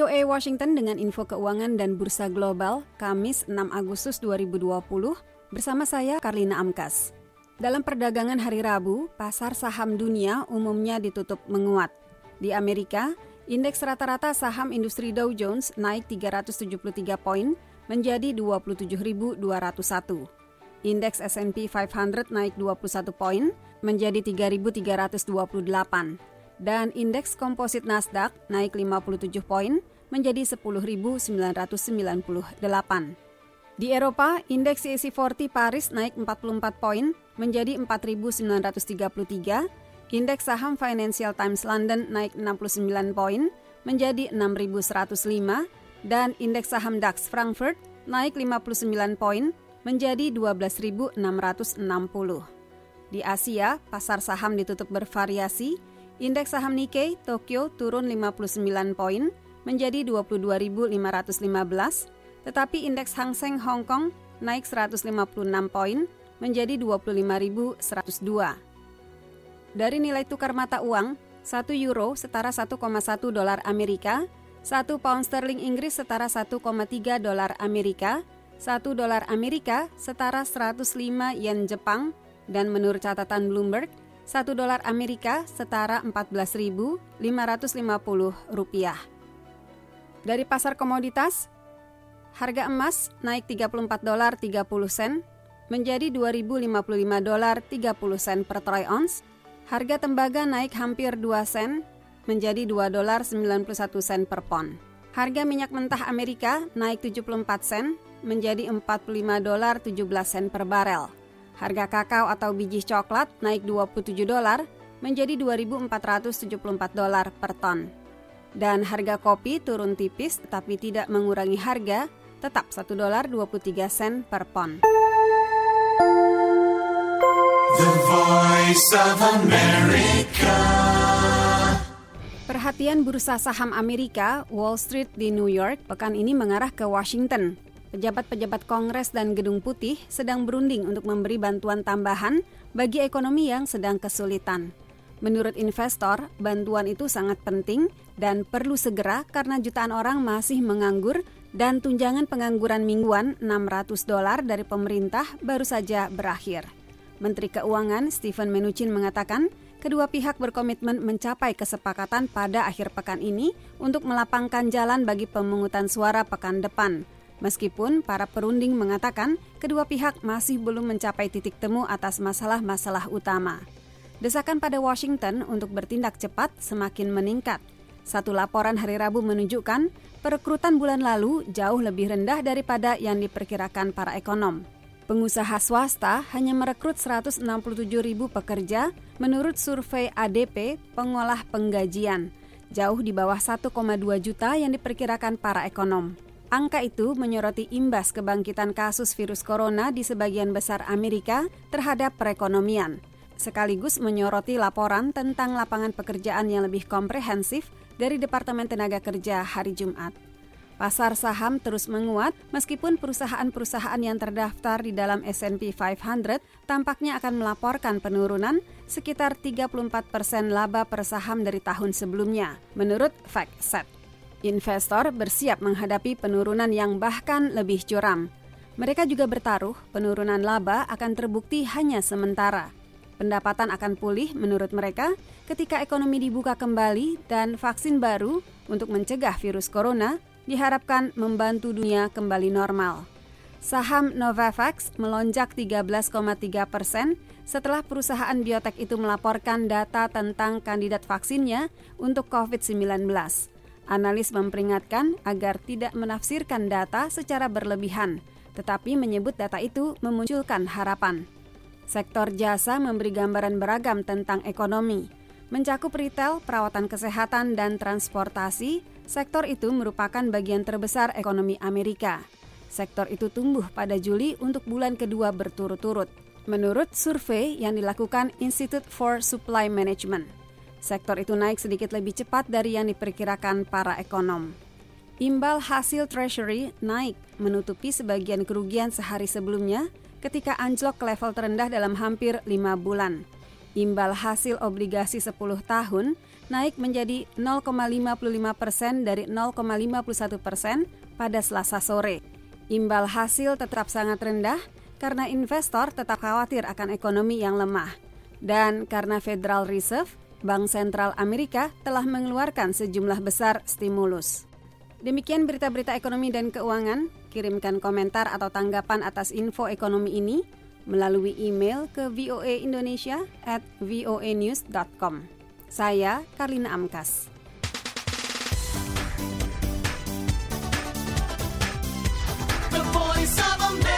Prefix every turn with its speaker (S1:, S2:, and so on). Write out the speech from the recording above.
S1: VOA Washington dengan info keuangan dan bursa global Kamis 6 Agustus 2020 bersama saya Karlina Amkas. Dalam perdagangan hari Rabu, pasar saham dunia umumnya ditutup menguat. Di Amerika, indeks rata-rata saham industri Dow Jones naik 373 poin menjadi 27.201. Indeks S&P 500 naik 21 poin menjadi 3.328 dan indeks komposit Nasdaq naik 57 poin menjadi 10.998. Di Eropa, indeks CAC 40 Paris naik 44 poin menjadi 4.933, indeks saham Financial Times London naik 69 poin menjadi 6.105, dan indeks saham DAX Frankfurt naik 59 poin menjadi 12.660. Di Asia, pasar saham ditutup bervariasi, Indeks saham Nikkei Tokyo turun 59 poin menjadi 22.515, tetapi indeks Hang Seng Hong Kong naik 156 poin menjadi 25.102. Dari nilai tukar mata uang, 1 euro setara 1,1 dolar Amerika, 1 pound sterling Inggris setara 1,3 dolar Amerika, 1 dolar Amerika setara 105 yen Jepang, dan menurut catatan Bloomberg, 1 dolar Amerika setara 14.550 rupiah. Dari pasar komoditas, harga emas naik 34 dolar 30 sen menjadi 2.055 dolar 30 sen per troy ounce. Harga tembaga naik hampir 2 sen menjadi 2 dolar 91 sen per pon. Harga minyak mentah Amerika naik 74 sen menjadi 45 dolar 17 sen per barel. Harga kakao atau biji coklat naik 27 dolar menjadi 2.474 dolar per ton. Dan harga kopi turun tipis tetapi tidak mengurangi harga, tetap 1 dolar 23 sen per pon. The Voice of America. Perhatian bursa saham Amerika, Wall Street di New York pekan ini mengarah ke Washington Pejabat-pejabat Kongres dan Gedung Putih sedang berunding untuk memberi bantuan tambahan bagi ekonomi yang sedang kesulitan. Menurut investor, bantuan itu sangat penting dan perlu segera karena jutaan orang masih menganggur dan tunjangan pengangguran mingguan 600 dolar dari pemerintah baru saja berakhir. Menteri Keuangan Stephen Mnuchin mengatakan, kedua pihak berkomitmen mencapai kesepakatan pada akhir pekan ini untuk melapangkan jalan bagi pemungutan suara pekan depan. Meskipun para perunding mengatakan kedua pihak masih belum mencapai titik temu atas masalah-masalah utama. Desakan pada Washington untuk bertindak cepat semakin meningkat. Satu laporan hari Rabu menunjukkan perekrutan bulan lalu jauh lebih rendah daripada yang diperkirakan para ekonom. Pengusaha swasta hanya merekrut 167 ribu pekerja menurut survei ADP pengolah penggajian, jauh di bawah 1,2 juta yang diperkirakan para ekonom. Angka itu menyoroti imbas kebangkitan kasus virus corona di sebagian besar Amerika terhadap perekonomian, sekaligus menyoroti laporan tentang lapangan pekerjaan yang lebih komprehensif dari Departemen Tenaga Kerja hari Jumat. Pasar saham terus menguat meskipun perusahaan-perusahaan yang terdaftar di dalam S&P 500 tampaknya akan melaporkan penurunan sekitar 34 persen laba per saham dari tahun sebelumnya, menurut FactSet. Investor bersiap menghadapi penurunan yang bahkan lebih curam. Mereka juga bertaruh penurunan laba akan terbukti hanya sementara. Pendapatan akan pulih menurut mereka ketika ekonomi dibuka kembali dan vaksin baru untuk mencegah virus corona diharapkan membantu dunia kembali normal. Saham Novavax melonjak 13,3 persen setelah perusahaan biotek itu melaporkan data tentang kandidat vaksinnya untuk COVID-19. Analis memperingatkan agar tidak menafsirkan data secara berlebihan, tetapi menyebut data itu memunculkan harapan. Sektor jasa memberi gambaran beragam tentang ekonomi. Mencakup retail, perawatan kesehatan, dan transportasi, sektor itu merupakan bagian terbesar ekonomi Amerika. Sektor itu tumbuh pada Juli untuk bulan kedua berturut-turut. Menurut survei yang dilakukan Institute for Supply Management. Sektor itu naik sedikit lebih cepat dari yang diperkirakan para ekonom. Imbal hasil Treasury naik menutupi sebagian kerugian sehari sebelumnya ketika anjlok ke level terendah dalam hampir lima bulan. Imbal hasil obligasi 10 tahun naik menjadi 0,55 persen dari 0,51 persen pada Selasa sore. Imbal hasil tetap sangat rendah karena investor tetap khawatir akan ekonomi yang lemah. Dan karena Federal Reserve, Bank Sentral Amerika telah mengeluarkan sejumlah besar stimulus. Demikian berita-berita ekonomi dan keuangan. Kirimkan komentar atau tanggapan atas info ekonomi ini melalui email ke voaindonesia at voanews.com. Saya Karlina Amkas. The voice of America.